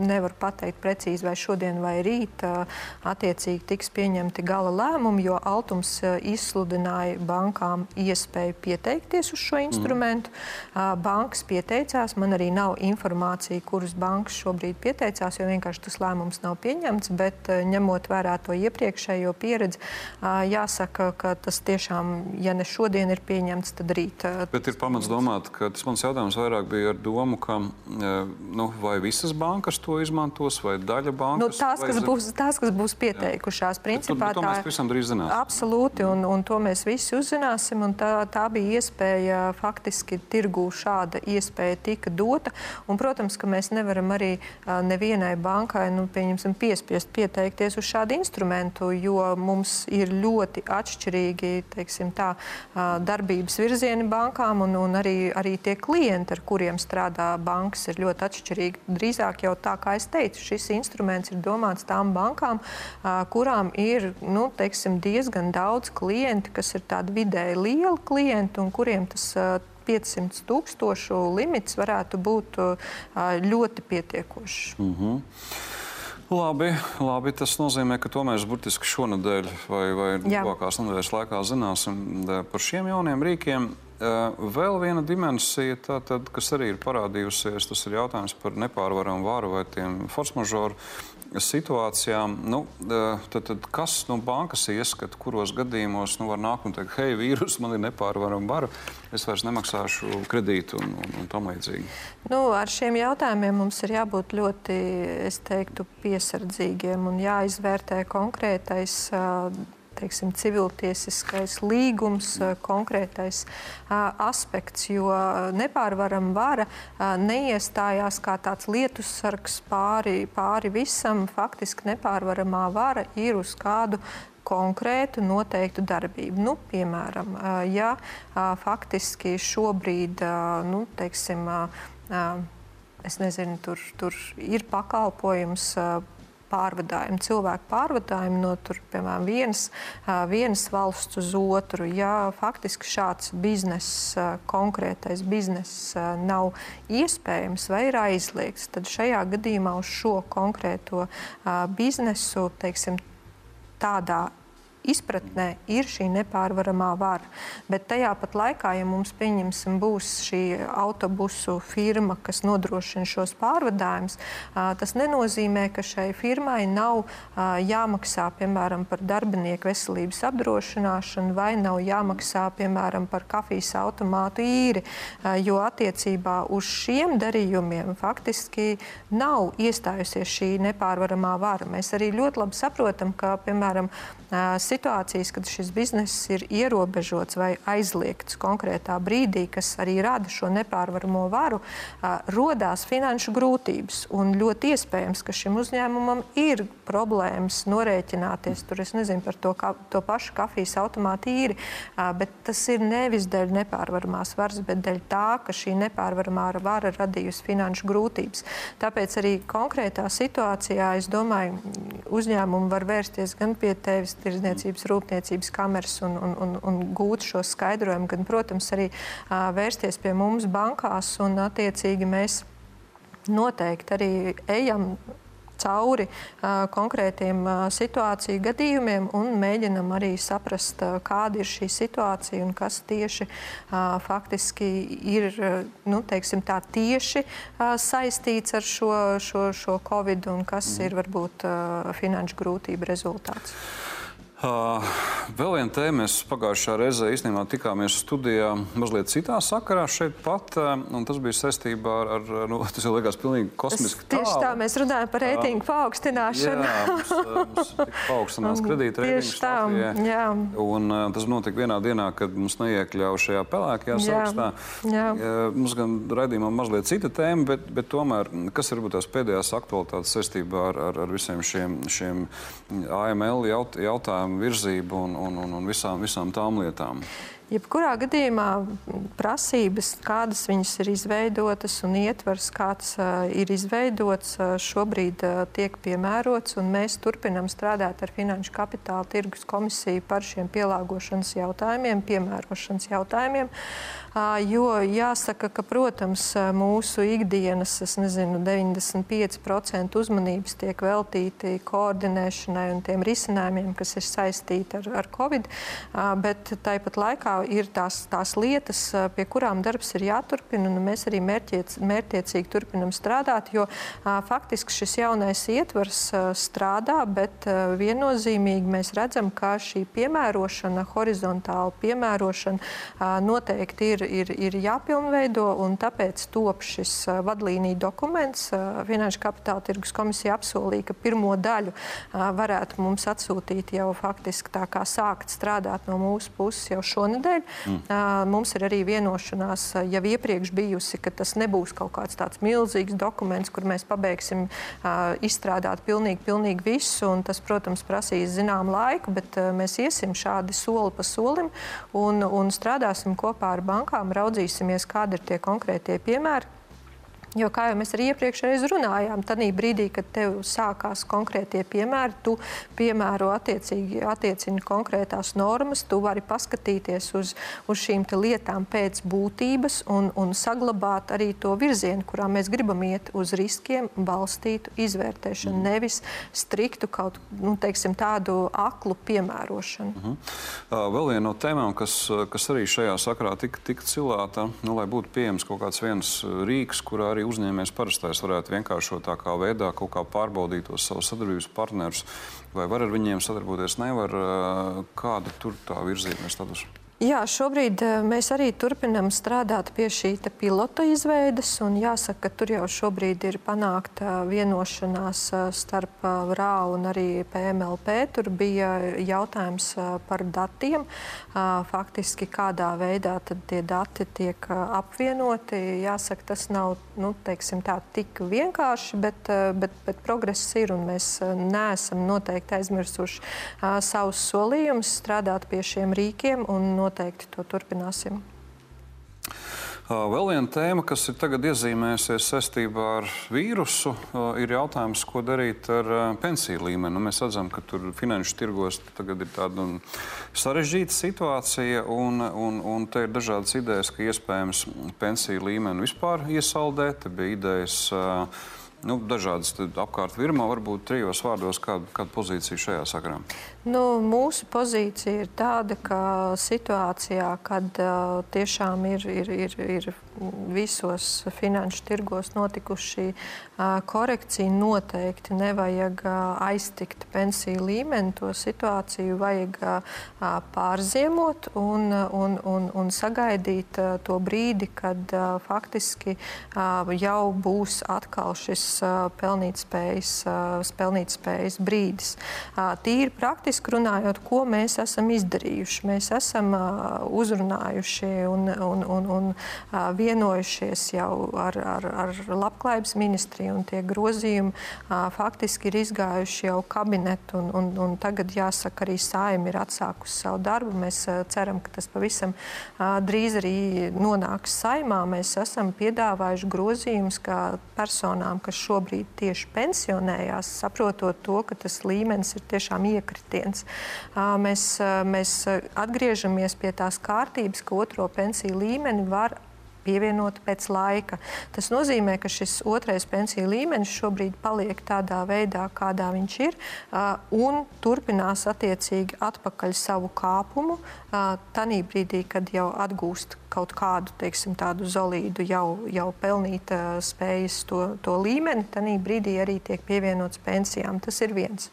nevaru pateikt precīzi, vai šodien vai rīt uh, attiecīgi tiks pieņemti gala lēmumi, jo Altums uh, izsludināja bankām iespēju pieteikties uz šo instrumentu. Mm. Bankas pieteicās, man arī nav informācija, kuras bankas šobrīd pieteicās, jo vienkārši tas lēmums nav pieņemts, bet ņemot vērā to iepriekšējo pieredzi, jāsaka, jāsaka, ka tas tiešām, ja ne šodien ir pieņemts, tad rīt. Bet ir pamats domāt, ka tas mans jautājums vairāk bija ar domu, ka nu, vai visas bankas to izmantos, vai daļa bankas? Nu, tās, kas būs, tās, kas būs pieteikušās, Jā. principā bet, to, to mēs visam drīz zināsim. Absolūti, un, un to mēs visi uzzināsim, tā, tā bija iespēja faktiski tirgū šāda iespēja tika dota, un, protams, ka mēs nevaram arī nevienai bankai, nu, piespiest pieteikties uz šādu instrumentu, jo mums ir ļoti atšķirīgi teiksim, tā, darbības virzieni bankām, un, un arī, arī tie klienti, ar kuriem strādā bankas, ir ļoti atšķirīgi. Drīzāk jau tā, kā es teicu, šis instruments ir domāts tām bankām, kurām ir nu, teiksim, diezgan daudz klienti, kas ir tādi vidēji lieli klienti un kuriem tas 500 tūkstošu limits varētu būt ļoti pietiekošs. Mm -hmm. Labi, labi, tas nozīmē, ka to mēs burtiski šonadēļ vai, vai tuvākās nedēļas laikā zināsim par šiem jauniem rīkiem. Vēl viena dimensija, tātad, kas arī ir parādījusies, tas ir jautājums par nepārvaramu varu vai tiem force majeure situācijām, nu, tad, tad kas no bankas ieskata, kuros gadījumos nu, var nākt un teikt, hei, vīrus, man ir nepārvarama vara, es vairs nemaksāšu kredītu un, un, un tam līdzīgi? Nu, ar šiem jautājumiem mums ir jābūt ļoti, es teiktu, piesardzīgiem un jāizvērtē konkrētais teiksim, civiltiesiskais līgums, eh, konkrētais eh, aspekts, jo nepārvarama vara eh, neiestājās kā tāds lietussargs pāri, pāri visam. Faktiski nepārvaramā vara ir uz kādu konkrētu noteiktu darbību. Nu, piemēram, ja faktiski šobrīd, nu, teiksim, es nezinu, tur, tur ir pakalpojums pārvadājumi, cilvēku pārvadājumi no tur, piemēram, vienas, vienas valsts uz otru. Ja faktiski šāds bizness, konkrētais bizness nav iespējams vai ir aizliegts, tad šajā gadījumā uz šo konkrēto biznesu, teiksim, tādā izpratnē ir šī nepārvaramā vara. Bet tajā pat laikā, ja mums būs šī autobusu firma, kas nodrošina šos pārvadājumus, tas nenozīmē, ka šai firmai nav jāmaksā piemēram par darbinieku veselības apdrošināšanu vai nav jāmaksā piemēram par kafijas automātu īri, jo attiecībā uz šiem darījumiem faktiski nav iestājusies šī nepārvaramā vara. Mēs arī ļoti labi saprotam, ka piemēram situācijas, kad šis bizness ir ierobežots vai aizliegts konkrētā brīdī, kas arī rada šo nepārvaramo varu, rodās finanšu grūtības. Un ļoti iespējams, ka šim uzņēmumam ir problēmas norēķināties tur, nezinu, par to, ka, to pašu kafijas automātu īri, bet tas ir nevis dēļ nepārvaramās varas, bet dēļ tā, ka šī nepārvaramā vara radījusi finanšu grūtības. Tāpēc arī konkrētā situācijā, es domāju, uzņēmumi var vērsties gan pie tevis, tirdzniecības, rūpniecības kameras un, un, un, un gūt šo skaidrojumu, gan, protams, arī uh, vērsties pie mums bankās un attiecīgi mēs noteikti arī ejam cauri uh, konkrētiem uh, situāciju gadījumiem un mēģinam arī saprast, uh, kāda ir šī situācija un kas tieši uh, faktiski ir nu, teiksim, tā, tieši uh, saistīts ar šo, šo, šo covid un kas mm. ir varbūt uh, finanšu grūtību rezultāts. Uh, vēl viena tēma. Mēs pagājušā reizē īstenībā tikāmies studijā mazliet citā sakarā šeit pat. Uh, tas bija saistībā ar, ar nu, tas jau liekas pilnīgi kosmiski tālu. Tieši tā, mēs runājam par reitingu uh, paaugstināšanu. Jā, mums, mums paaugstinās kredīta reitings Latvijā. Jā. Un uh, tas notika vienā dienā, kad mums neiekļauja šajā pelēkajā sarakstā. Jā. Jā. Mums gan raidījumā mazliet cita tēma, bet, bet tomēr, kas ir varbūt tās pēdējās aktualitātes saistībā ar, ar, ar visiem šiem, šiem AML jaut, jautājumiem? Virzību un, un, un, un visām, visām tām lietām. Jebkurā gadījumā prasības, kādas viņas ir izveidotas un ietvers, kāds uh, ir izveidots, uh, šobrīd uh, tiek piemērots. Mēs turpinām strādāt ar Finanšu kapitāla tirgus komisiju par šiem pielāgošanas jautājumiem, piemērošanas jautājumiem. Jo jāsaka, ka, protams, mūsu ikdienas, nezinu, 95% uzmanības tiek veltīti koordinēšanai un tiem risinājumiem, kas ir saistīti ar, ar Covid, bet tāpat laikā ir tās, tās lietas, pie kurām darbs ir jāturpina, un mēs arī mērķiec, mērķiecīgi turpinam strādāt, jo faktiski šis jaunais ietvars strādā, bet viennozīmīgi mēs redzam, ka šī piemērošana, horizontāla piemērošana noteikti ir, ir, ir jāpilnveido, un tāpēc top šis vadlīnija dokuments. Finanšu kapitāla tirgus komisija apsolīja, ka pirmo daļu varētu mums atsūtīt jau faktiski tā kā sākt strādāt no mūsu puses jau šonadēļ. Mm. Mums ir arī vienošanās jau iepriekš bijusi, ka tas nebūs kaut kāds tāds milzīgs dokuments, kur mēs pabeigsim izstrādāt pilnīgi, pilnīgi visu. Tas, protams, prasīs zinām laiku, bet mēs iesim šādi soli pa solim un, un strādāsim kopā ar bankām, raudzīsimies, kādi ir tie konkrētie piemēri, Jo, kā jau mēs arī iepriekšējā runājām, tad brīdī, kad tev sākās konkrētie piemēri, tu piemēro attiecīgi attiecini konkrētās normas, tu vari paskatīties uz, uz šīm lietām pēc būtības un, un saglabāt arī to virzienu, kurā mēs gribam iet uz riskiem balstītu izvērtēšanu, mm. nevis striktu kaut nu, teiksim, tādu aklu piemērošanu. Mm -hmm. vēl viena no tēmām, kas, kas arī šajā sakarā tika, tika cilāta, nu, lai būtu pieejams kaut kāds viens rīks, kurā arī uzņēmējs parastais varētu vienkāršotākā veidā kaut kā pārbaudīt tos savus sadarbības partnerus, vai var ar viņiem sadarboties, nevar, kāda tur tā virzība ir status? Jā, šobrīd eh, mēs arī turpinām strādāt pie šī pilota izveides. Jāsaka, ka tur jau šobrīd ir panākta vienošanās eh, starp eh, RAU un arī PMLP. Tur bija jautājums par datiem. Faktiski, kādā veidā tie dati tiek apvienoti. Jāsaka, tas nav nu, teiksim, tā, tik vienkārši, bet, bet, bet progress ir un mēs neesam noteikti aizmirsuši savus solījumus strādāt pie šiem rīkiem. Un, noteikti to turpināsim. Vēl viena tēma, kas ir tagad iezīmējusies saistībā ar vīrusu, ir jautājums, ko darīt ar pensiju līmeni. Nu, mēs redzam, ka tur finanšu tirgos tagad ir tāda sarežģīta situācija, un, un, un te ir dažādas idejas, ka iespējams pensiju līmeni vispār iesaldēt. Bija idejas nu, dažādas apkārt virmā, varbūt trijos vārdos, kāda, kāda pozīcija šajā sakarā? Nu, mūsu pozīcija ir tāda, ka situācijā, kad uh, tiešām ir, ir, ir, ir visos finanšu tirgos notikuši uh, korekcija, noteikti nevajag uh, aiztikt pensiju līmeni. To situāciju vajag uh, pārziemot un, un, un, un sagaidīt uh, to brīdi, kad uh, faktiski uh, jau būs atkal šis uh, pelnītspējas, uh, pelnītspējas brīdis. Uh, tīri praktiski runājot, ko mēs esam izdarījuši. Mēs esam uzrunājuši un, un, un, un vienojušies jau ar, ar, ar Labklājības ministriju, un tie grozījumi faktiski ir izgājuši jau kabinetu. Un, un, un tagad, jāsaka, arī saima ir atsākusi savu darbu. Mēs ceram, ka tas pavisam drīz arī nonāks saimā. Mēs esam piedāvājuši grozījumus kā personām, kas šobrīd tieši pensionējās, saprotot to, ka tas līmenis ir tiešām iekritiens. Mēs, mēs atgriežamies pie tās kārtības, ka otro pensiju līmeni var pievienota pēc laika. Tas nozīmē, ka šis otrais pensiju līmenis šobrīd paliek tādā veidā, kādā viņš ir, un turpinās attiecīgi atpakaļ savu kāpumu. Tanī brīdī, kad jau atgūst kaut kādu teiksim, tādu solīdu, jau, jau pelnīt uh, spējas to, to līmeni, tad brīdī arī tiek pievienots pensijām. Tas ir viens.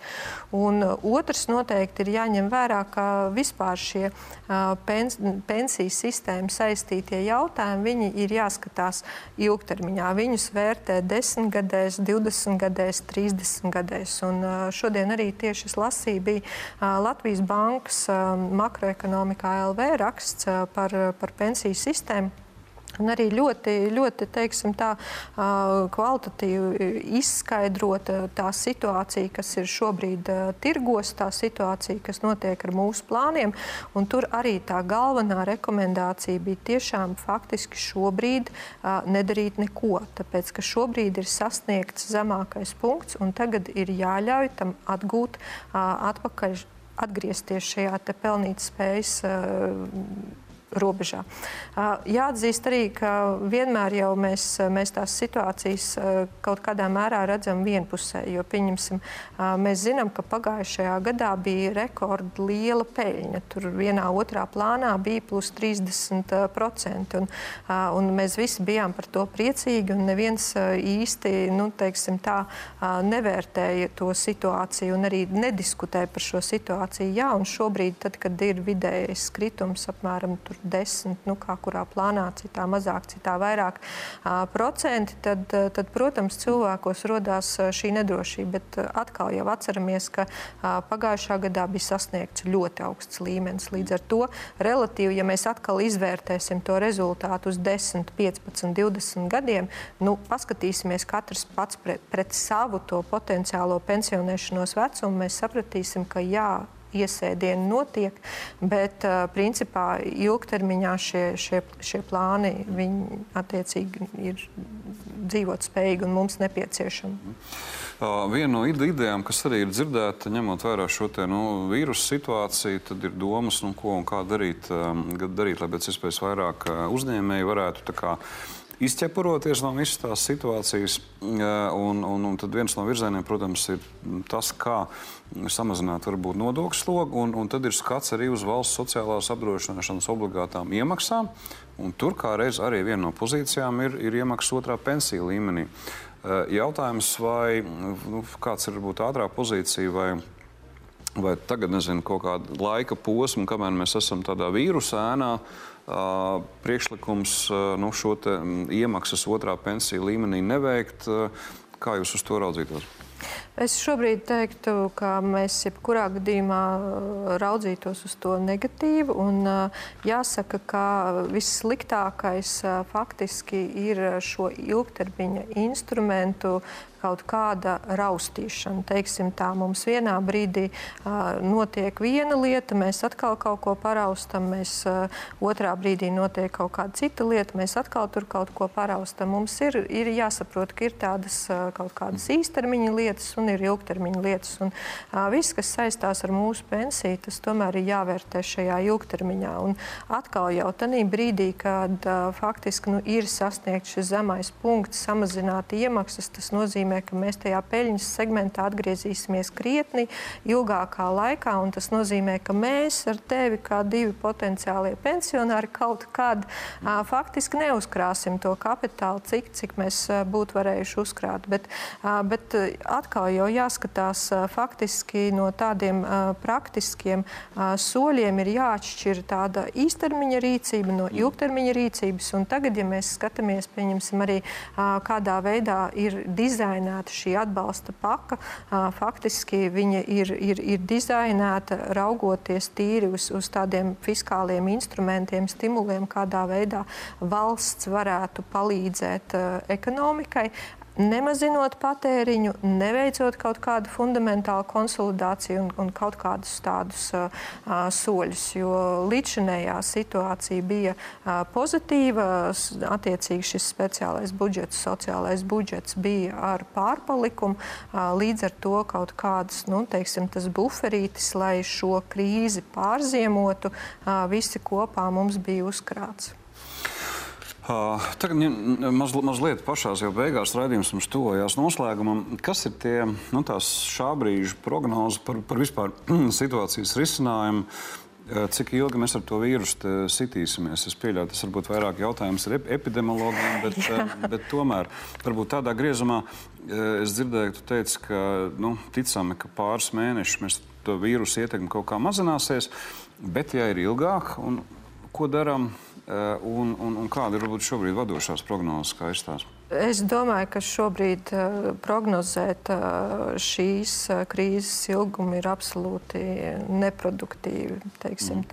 Un uh, otrs noteikti ir jāņem vērā, ka vispār šie uh, pens, pensiju sistēmu saistītie jautājumi ir jāskatās ilgtermiņā. Viņus vērtē 10 gadēs, 20 gadēs, 30 gadēs. Un, uh, šodien arī tieši es lasīju, bija uh, Latvijas Bankas uh, makroekonomikā LV raksts uh, par, par pensiju pensiju sistēmu. Un arī ļoti, ļoti teiksim, tā, kvalitatīvi izskaidrota tā situācija, kas ir šobrīd tirgos, tā situācija, kas notiek ar mūsu plāniem. Un tur arī tā galvenā rekomendācija bija tiešām faktiski šobrīd nedarīt neko. Tāpēc, ka šobrīd ir sasniegts zemākais punkts, un tagad ir jāļauj tam atgūt atpakaļ, atgriezties šajā pelnīt spējas robežā. Jāatzīst arī, ka vienmēr jau mēs, mēs tās situācijas kaut kādā mērā redzam vienpusē, jo pieņemsim, mēs zinām, ka pagājušajā gadā bija rekordliela peļņa. Tur vienā otrā plānā bija plus 30%. Un, un mēs visi bijām par to priecīgi, un neviens īsti nu, teiksim, tā, nevērtēja to situāciju un arī nediskutēja par šo situāciju. Jā, un šobrīd, tad, kad ir vidējais kritums apmēram 10, nu, kā kurā plānā, citā mazāk, citā vairāk uh, procenti, tad, tad, protams, cilvēkos rodās šī nedrošība. Bet atkal jau atceramies, ka uh, pagājušā gadā bija sasniegts ļoti augsts līmenis. Līdz ar to relatīvi, ja mēs atkal izvērtēsim to rezultātu uz 10, 15, 20 gadiem, nu, paskatīsimies katrs pats pret, pret savu to potenciālo pensionēšanos vecumu, mēs sapratīsim, ka jā, iesēdieni notiek, bet uh, principā ilgtermiņā šie, šie, šie plāni attiecīgi ir dzīvot spējīgi un mums nepieciešami. Uh, viena no idejām, kas arī ir dzirdēta, ņemot vērā šo te, nu, vīrusu situāciju, tad ir domas, nu, ko un kā darīt, darīt lai pēc iespējas vairāk uzņēmēji varētu kā, izķepuroties no visas tās situācijas. Un, un, un tad viens no virzieniem, protams, ir tas, kā samazināt varbūt nodokļu slogu, un, un tad ir skats arī uz valsts sociālās apdrošināšanas obligātām iemaksām. Un tur kā reiz arī viena no pozīcijām ir, ir iemaksas otrā pensiju līmenī. Jautājums, vai nu, kāds ir varbūt ātrā pozīcija, vai, vai tagad, nezinu, kaut kāda laika posma, kamēr mēs esam tādā vīrusu ēnā, priekšlikums nu, šo iemaksas otrā pensiju līmenī neveikt. Kā jūs uz to raudzītos? Es šobrīd teiktu, ka mēs jebkurā gadījumā raudzītos uz to negatīvu. Un, jāsaka, ka vissliktākais faktiski ir šo ilgtermiņa instrumentu kaut kāda raustīšana. Teiksim, tā mums vienā brīdī uh, notiek viena lieta, mēs atkal kaut ko paraustam, mēs uh, otrā brīdī notiek kaut kāda cita lieta, mēs atkal tur kaut ko paraustam. Mums ir, ir jāsaprot, ka ir tādas uh, kaut kādas īstermiņa lietas un ir ilgtermiņa lietas. Un, uh, viss, kas saistās ar mūsu pensiju, tas tomēr ir jāvērtē šajā ilgtermiņā. Un atkal jau tajā brīdī, kad uh, faktiski nu, ir sasniegts šis zemais punkts, samazināt iemaksas, tas nozīmē, nozīmē, ka mēs tajā peļņas segmentā atgriezīsimies krietni ilgākā laikā. Tas nozīmē, ka mēs ar tevi, kā divi potenciālie pensionāri, kaut kad a, faktiski neuzkrāsim to kapitālu, cik, cik mēs a, būtu varējuši uzkrāt. Bet, a, bet atkal jau jāskatās a, faktiski no tādiem a, praktiskiem a, soļiem ir jāatšķir tāda īstermiņa rīcība no ilgtermiņa rīcības. Un tagad, ja mēs skatāmies, pieņemsim arī a, kādā veidā ir dizaina dizainēta šī atbalsta paka. Faktiski viņa ir, ir, ir dizainēta raugoties tīri uz, uz tādiem fiskāliem instrumentiem, stimuliem, kādā veidā valsts varētu palīdzēt ekonomikai nemazinot patēriņu, neveicot kaut kādu fundamentālu konsolidāciju un, un kaut kādus tādus uh, soļus. Jo līdzinējā situācija bija uh, pozitīva. Attiecīgi šis speciālais budžets, sociālais budžets bija ar pārpalikumu. Uh, līdz ar to kaut kāds nu, teiksim, buferītis, lai šo krīzi pārziemotu, uh, visi kopā mums bija uzkrāts. Uh, tagad maz, mazliet pašās jau beigās raidījums mums tuvojās noslēgumam. Kas ir tie nu, šā brīža prognozes par, par vispār situācijas risinājumu? Cik ilgi mēs ar to vīrusu sitīsimies? Es pieļauju, tas varbūt vairāk jautājums ir epidemiologiem, bet, bet tomēr varbūt tādā griezumā es dzirdēju, ka tu teici, ka nu, ticami, ka pāris mēnešus mēs to vīrusu ietekmi kaut kā mazināsies, bet ja ir ilgāk, un ko darām? Un, un, un kāda ir varbūt šobrīd vadošās prognozes, kā izstāsta? Es domāju, ka šobrīd uh, prognozēt uh, šīs uh, krīzes ilgumu ir absolūti neproduktīvi. Mm.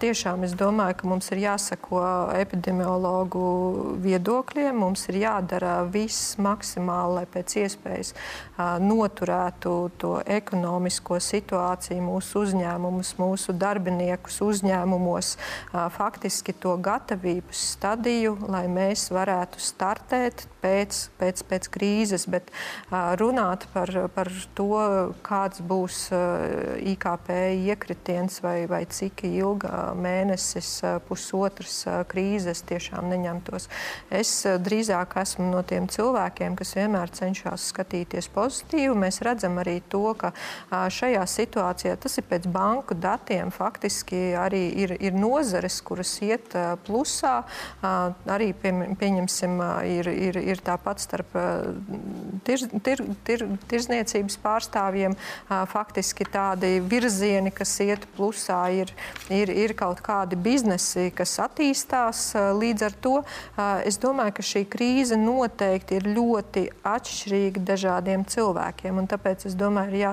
Tiešām es domāju, ka mums ir jāsako epidemiologu viedokļiem. Mums ir jādara viss maksimāli, lai pēc iespējas noturētu to ekonomisko situāciju mūsu uzņēmumus, mūsu darbiniekus uzņēmumos, faktiski to gatavības stadiju, lai mēs varētu startēt бывает pēc, pēc, pēc krīzes, bet runāt par, par to, kāds būs IKP iekritiens vai, vai cik ilga mēnesis, pusotras krīzes tiešām neņemtos. Es drīzāk esmu no tiem cilvēkiem, kas vienmēr cenšas skatīties pozitīvi. Mēs redzam arī to, ka šajā situācijā tas ir pēc banku datiem faktiski arī ir, ir nozares, kuras iet plusā. Arī pie, pieņemsim, ir, ir, ir tāpat starp tir, tir, tir, tirzniecības pārstāvjiem faktiski tādi virzieni, kas iet plusā, ir, ir, ir kaut kādi biznesi, kas attīstās. Līdz ar to es domāju, ka šī krīze noteikti ir ļoti atšķirīga dažādiem cilvēkiem. Tāpēc es domāju, ir jā,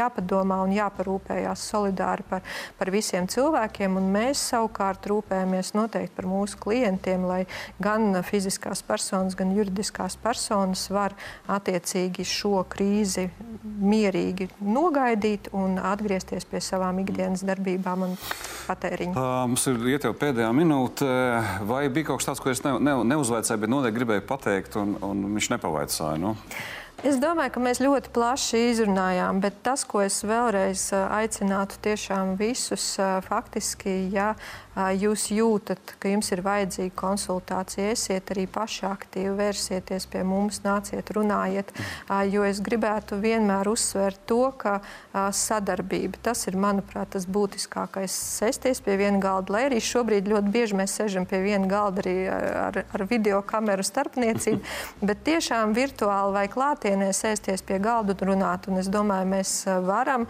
jāpadomā un jāparūpējās solidāri par, par visiem cilvēkiem. Mēs savukārt rūpējamies noteikti par mūsu klientiem, lai gan fiziskās personas, gan juridiskās personas var attiecīgi šo krīzi mierīgi nogaidīt un atgriezties pie savām ikdienas darbībām un patēriņa. Uh, mums ir iet jau pēdējā minūte. Vai bija kaut kas tāds, ko es ne, ne, neuzvaicāju, bet noteikti gribēju pateikt, un, un viņš nepavaicāja? Nu? Es domāju, ka mēs ļoti plaši izrunājām, bet tas, ko es vēlreiz aicinātu tiešām visus, faktiski, ja jūs jūtat, ka jums ir vajadzīga konsultācija, esiet arī paši aktīvi, vērsieties pie mums, nāciet, runājiet. Jo es gribētu vienmēr uzsvērt to, ka sadarbība tas ir, manuprāt, tas būtiskākais. Sēsties pie viena galda, lai arī šobrīd ļoti bieži mēs sēžam pie viena galda arī ar, ar video kameru starpniecību, bet tiešām virtuāli vai klātienē sēsties pie galda un runāt. Un es domāju, mēs varam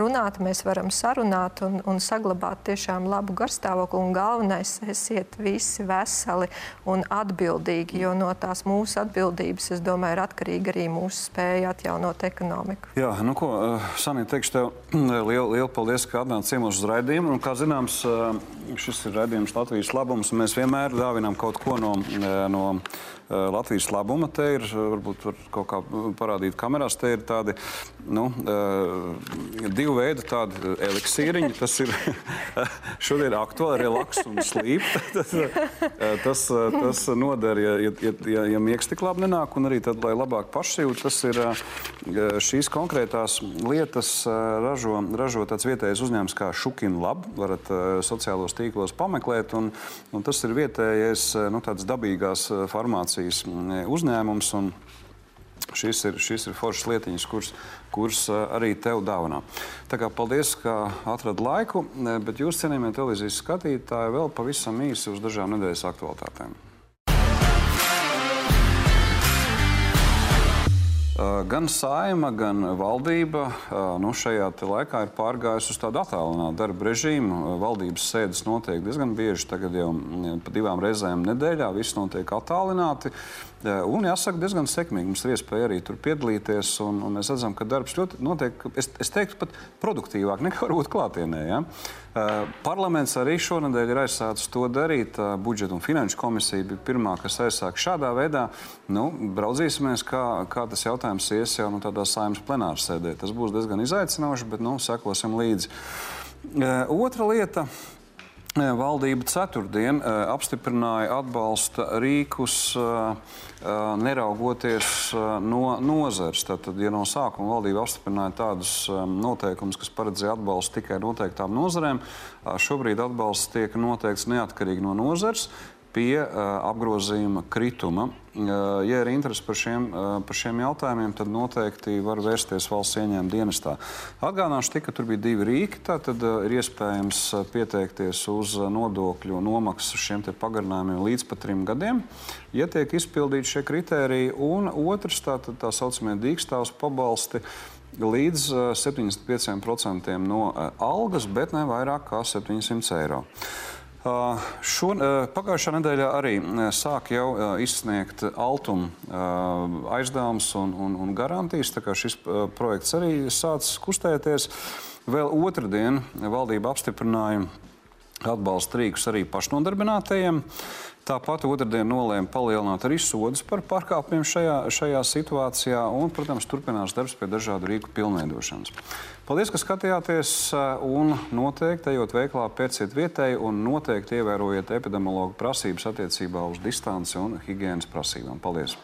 runāt, mēs varam sarunāt un, un saglabāt tiešām labu garstāvokli stāvokli. Un galvenais, esiet visi veseli un atbildīgi, jo no tās mūsu atbildības, es domāju, ir atkarīga arī mūsu spēja atjaunot ekonomiku. Jā, nu ko, eh, Sanija, teikšu tev lielu, lielu paldies, ka atnāci ciemos uz raidījumu. Un, kā zināms, eh, šis ir raidījums Latvijas labums, mēs vienmēr dāvinām kaut ko no, eh, no Latvijas labuma. Te ir, varbūt var kaut kā parādīt kamerās, te ir tādi nu, divi veidi tādi eliksīriņi. Tas ir šodien aktuāli relaks un slīp. tas, tas, tas noder, ja, ja, ja, ja miegs tik labi nenāk, un arī tad, lai labāk pašsajūt, tas ir šīs konkrētās lietas ražo, ražo tāds vietējais uzņēmums kā Šukin Lab. Varat sociālos tīklos pameklēt, un, un tas ir vietējais, nu, tāds dabīgās farmācijas farmācijas mm, uzņēmums. Šis ir, šis ir foršs lietiņš, kurš, kurš arī tev dāvinā. Tā kā paldies, ka atradi laiku, bet jūs, cienījamie televīzijas skatītāji, vēl pavisam īsi uz dažām nedēļas aktualitātēm. Gan saima, gan valdība nu, šajā laikā ir pārgājusi uz tādu attālinātu darba režīmu. Valdības sēdes notiek diezgan bieži, tagad jau pa divām reizēm nedēļā. Viss notiek attālināti. Un jāsaka, diezgan sekmīgi. Mums ir iespēja arī tur piedalīties. Un, un mēs redzam, ka darbs ļoti notiek, es, es teiktu, pat produktīvāk nekā varbūt klātienē. Ja? Uh, parlaments arī šonadēļ ir aizsācis to darīt. Uh, budžeta un finanšu komisija bija pirmā, kas aizsāka šādā veidā. Nu, braudzīsimies, kā, kā tas jautājums ies jau nu, tādā saimnes plenāra sēdē. Tas būs diezgan izaicinoši, bet nu, sekosim līdzi. Otra lieta. Valdība ceturtdien apstiprināja atbalsta rīkus neraugoties no nozares. Tātad, ja no sākuma valdība apstiprināja tādus noteikumus, kas paredzēja atbalstu tikai noteiktām nozarēm, šobrīd atbalsts tiek noteikts neatkarīgi no nozares pie apgrozījuma krituma. Uh, ja ir interesi par šiem, uh, par šiem jautājumiem, tad noteikti var vērsties valsts ieņēmuma dienestā. Atgādināšu, tika, ka tur bija divi rīki. Tad uh, ir iespējams pieteikties uz nodokļu nomaksu šiem pagarinājumiem līdz pat trim gadiem, ja tiek izpildīti šie kritēriji. Un otrs, tā, tā saucamie dīkstāvs pabalsti līdz 75% no algas, bet ne vairāk kā 700 eiro. Šo, pagājušā nedēļā arī sāk jau izsniegt altuma aizdevums un, un, un garantijas. Šis projekts arī sācis kustēties. Vēl otrdien valdība apstiprināja atbalsta rīkus arī pašnodarbinātajiem. Tāpat otrdien nolēma palielināt arī sodus par pārkāpumiem šajā, šajā situācijā un, protams, turpinās darbs pie dažādu rīku pilnveidošanas. Paldies, ka skatījāties un noteikti ejot veiklā pēciet vietēji un noteikti ievērojiet epidemiologu prasības attiecībā uz distanci un higienas prasībām. Paldies!